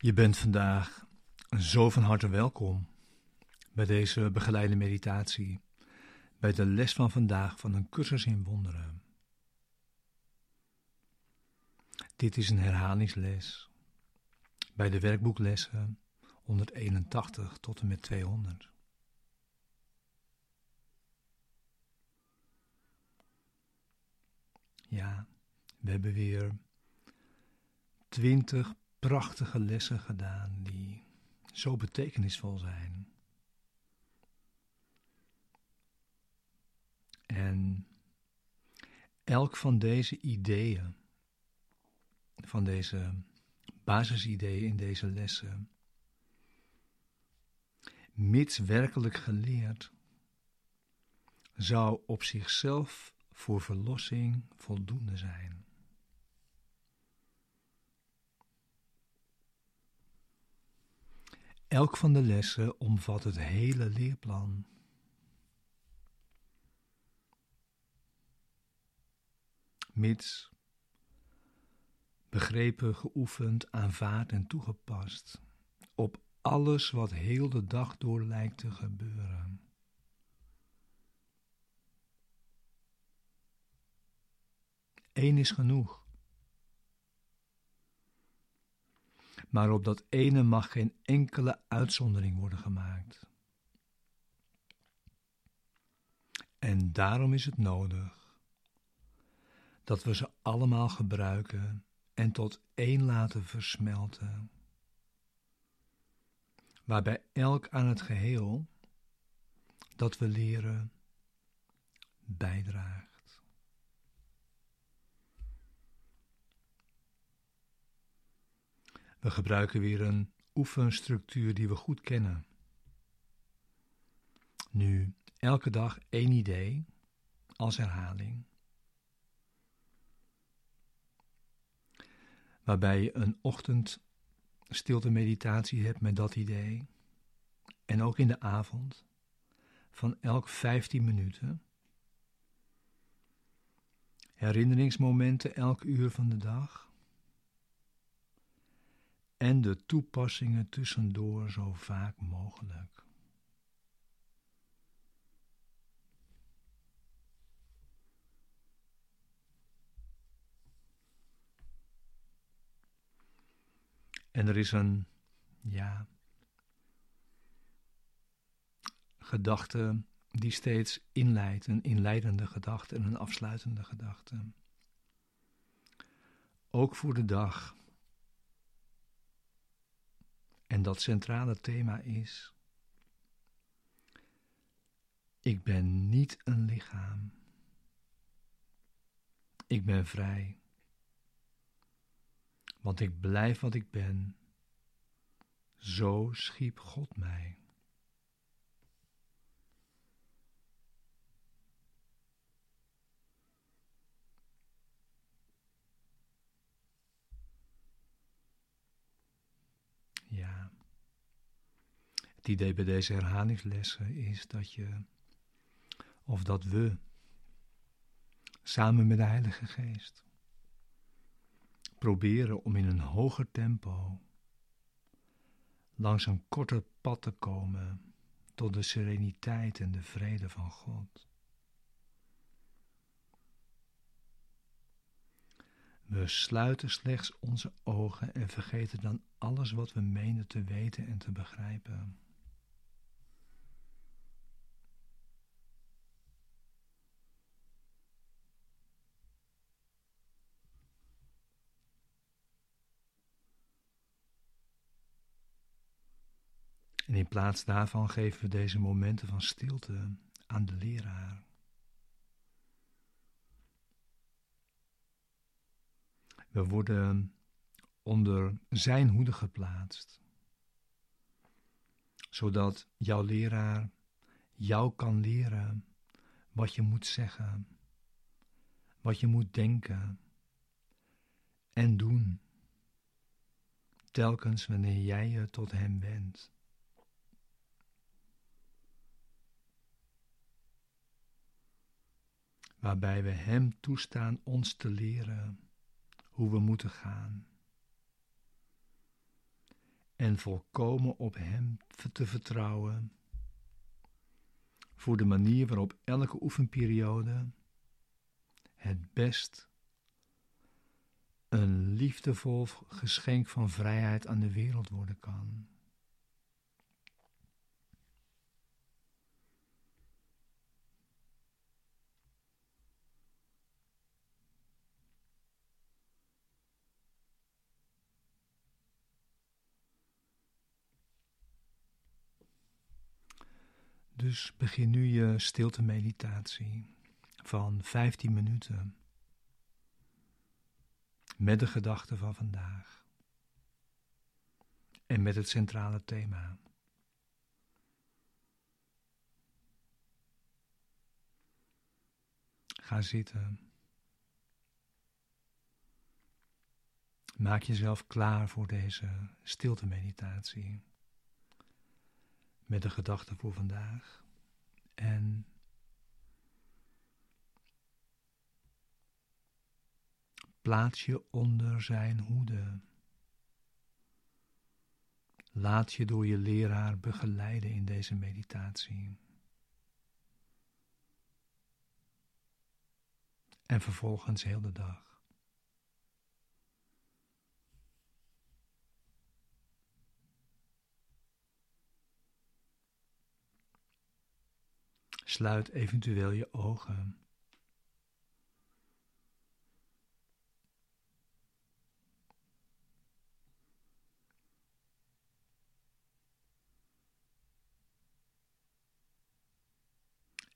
Je bent vandaag zo van harte welkom bij deze begeleide meditatie, bij de les van vandaag van een cursus in wonderen. Dit is een herhalingsles bij de werkboeklessen 181 tot en met 200. Ja, we hebben weer twintig prachtige lessen gedaan die zo betekenisvol zijn. En elk van deze ideeën, van deze basisideeën in deze lessen, mits werkelijk geleerd, zou op zichzelf voor verlossing voldoende zijn. Elk van de lessen omvat het hele leerplan. Mits begrepen, geoefend, aanvaard en toegepast op alles wat heel de dag door lijkt te gebeuren. Eén is genoeg. Maar op dat ene mag geen enkele uitzondering worden gemaakt. En daarom is het nodig dat we ze allemaal gebruiken en tot één laten versmelten, waarbij elk aan het geheel dat we leren bijdraagt. We gebruiken weer een oefenstructuur die we goed kennen. Nu, elke dag één idee als herhaling. Waarbij je een ochtend stilte meditatie hebt met dat idee. En ook in de avond van elk 15 minuten. Herinneringsmomenten elk uur van de dag en de toepassingen tussendoor zo vaak mogelijk. En er is een, ja, gedachte die steeds inleidt, een inleidende gedachte en een afsluitende gedachte. Ook voor de dag en dat centrale thema is: Ik ben niet een lichaam. Ik ben vrij. Want ik blijf wat ik ben. Zo schiep God mij. Het idee bij deze herhalingslessen is dat je, of dat we, samen met de Heilige Geest, proberen om in een hoger tempo langs een korter pad te komen tot de sereniteit en de vrede van God. We sluiten slechts onze ogen en vergeten dan alles wat we menen te weten en te begrijpen. In plaats daarvan geven we deze momenten van stilte aan de leraar. We worden onder zijn hoede geplaatst, zodat jouw leraar jou kan leren wat je moet zeggen, wat je moet denken en doen, telkens wanneer jij je tot hem wendt. Waarbij we Hem toestaan ons te leren hoe we moeten gaan. en volkomen op Hem te vertrouwen voor de manier waarop elke oefenperiode het best een liefdevol geschenk van vrijheid aan de wereld worden kan. Dus begin nu je stilte meditatie van 15 minuten met de gedachten van vandaag en met het centrale thema. Ga zitten. Maak jezelf klaar voor deze stilte meditatie met de gedachten voor vandaag. En plaats je onder zijn hoede. Laat je door je leraar begeleiden in deze meditatie. En vervolgens heel de dag. Sluit eventueel je ogen.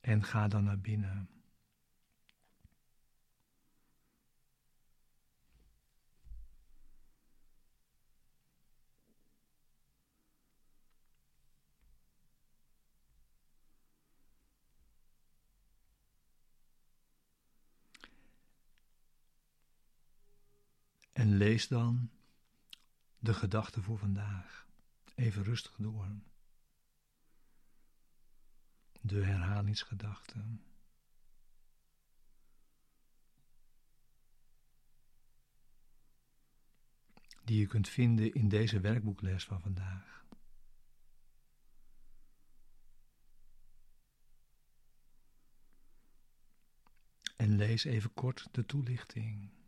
En ga dan naar binnen. Lees dan de gedachten voor vandaag. Even rustig door. De herhalingsgedachten. Die je kunt vinden in deze werkboekles van vandaag. En lees even kort de toelichting.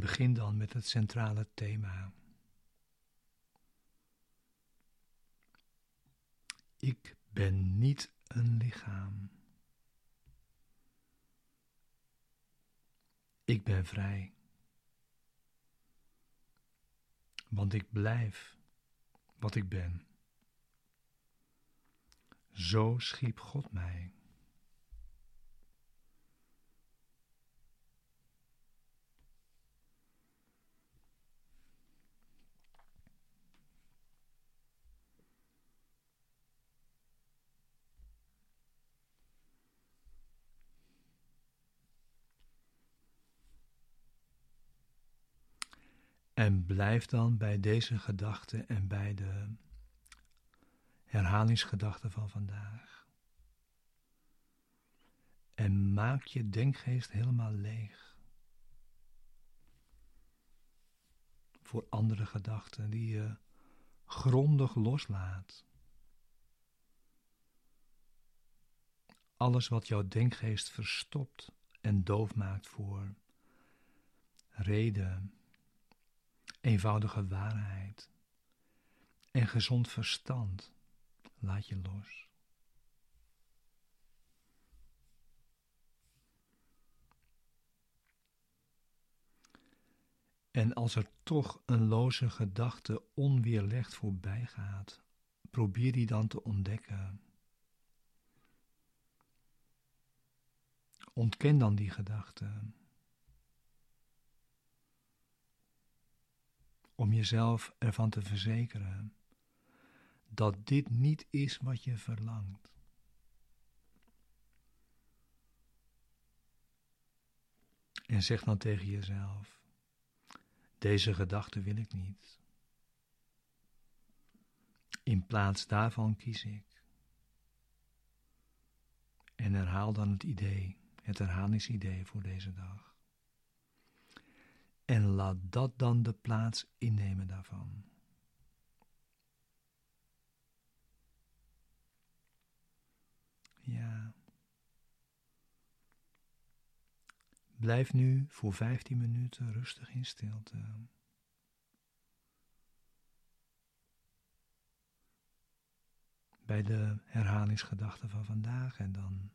Begin dan met het centrale thema. Ik ben niet een lichaam. Ik ben vrij. Want ik blijf wat ik ben. Zo schiep God mij. En blijf dan bij deze gedachte en bij de herhalingsgedachten van vandaag. En maak je denkgeest helemaal leeg. Voor andere gedachten die je grondig loslaat. Alles wat jouw denkgeest verstopt en doof maakt voor reden eenvoudige waarheid en gezond verstand laat je los. En als er toch een loze gedachte onweerlegd voorbij gaat, probeer die dan te ontdekken. Ontken dan die gedachte. Om jezelf ervan te verzekeren dat dit niet is wat je verlangt. En zeg dan tegen jezelf: Deze gedachte wil ik niet. In plaats daarvan kies ik. En herhaal dan het idee, het herhalingsidee voor deze dag. En laat dat dan de plaats innemen daarvan. Ja. Blijf nu voor 15 minuten rustig in stilte. Bij de herhalingsgedachte van vandaag en dan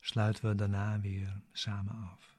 sluiten we daarna weer samen af.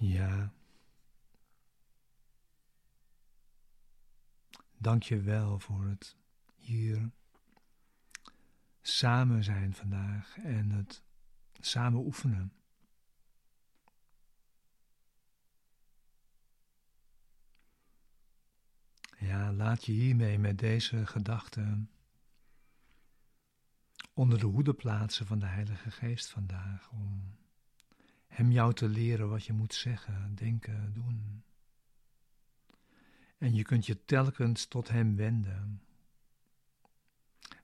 Ja. Dank je wel voor het hier samen zijn vandaag en het samen oefenen. Ja, laat je hiermee met deze gedachten onder de hoede plaatsen van de Heilige Geest vandaag, om Hem jou te leren wat je moet zeggen, denken, doen. En je kunt je telkens tot Hem wenden,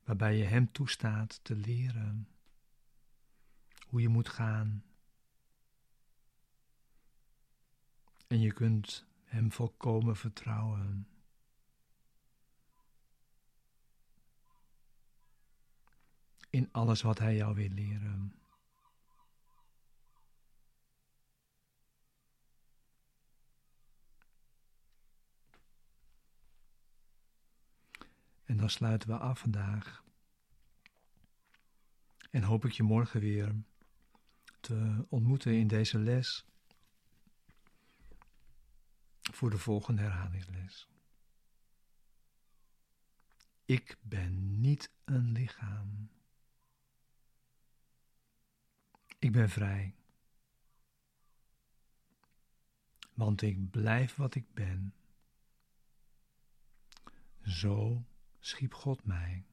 waarbij je Hem toestaat te leren hoe je moet gaan. En je kunt Hem volkomen vertrouwen. In alles wat Hij jou wil leren. En dan sluiten we af vandaag. En hoop ik je morgen weer te ontmoeten in deze les. Voor de volgende herhalingsles. Ik ben niet een lichaam. Ik ben vrij. Want ik blijf wat ik ben. Zo schiep God mij.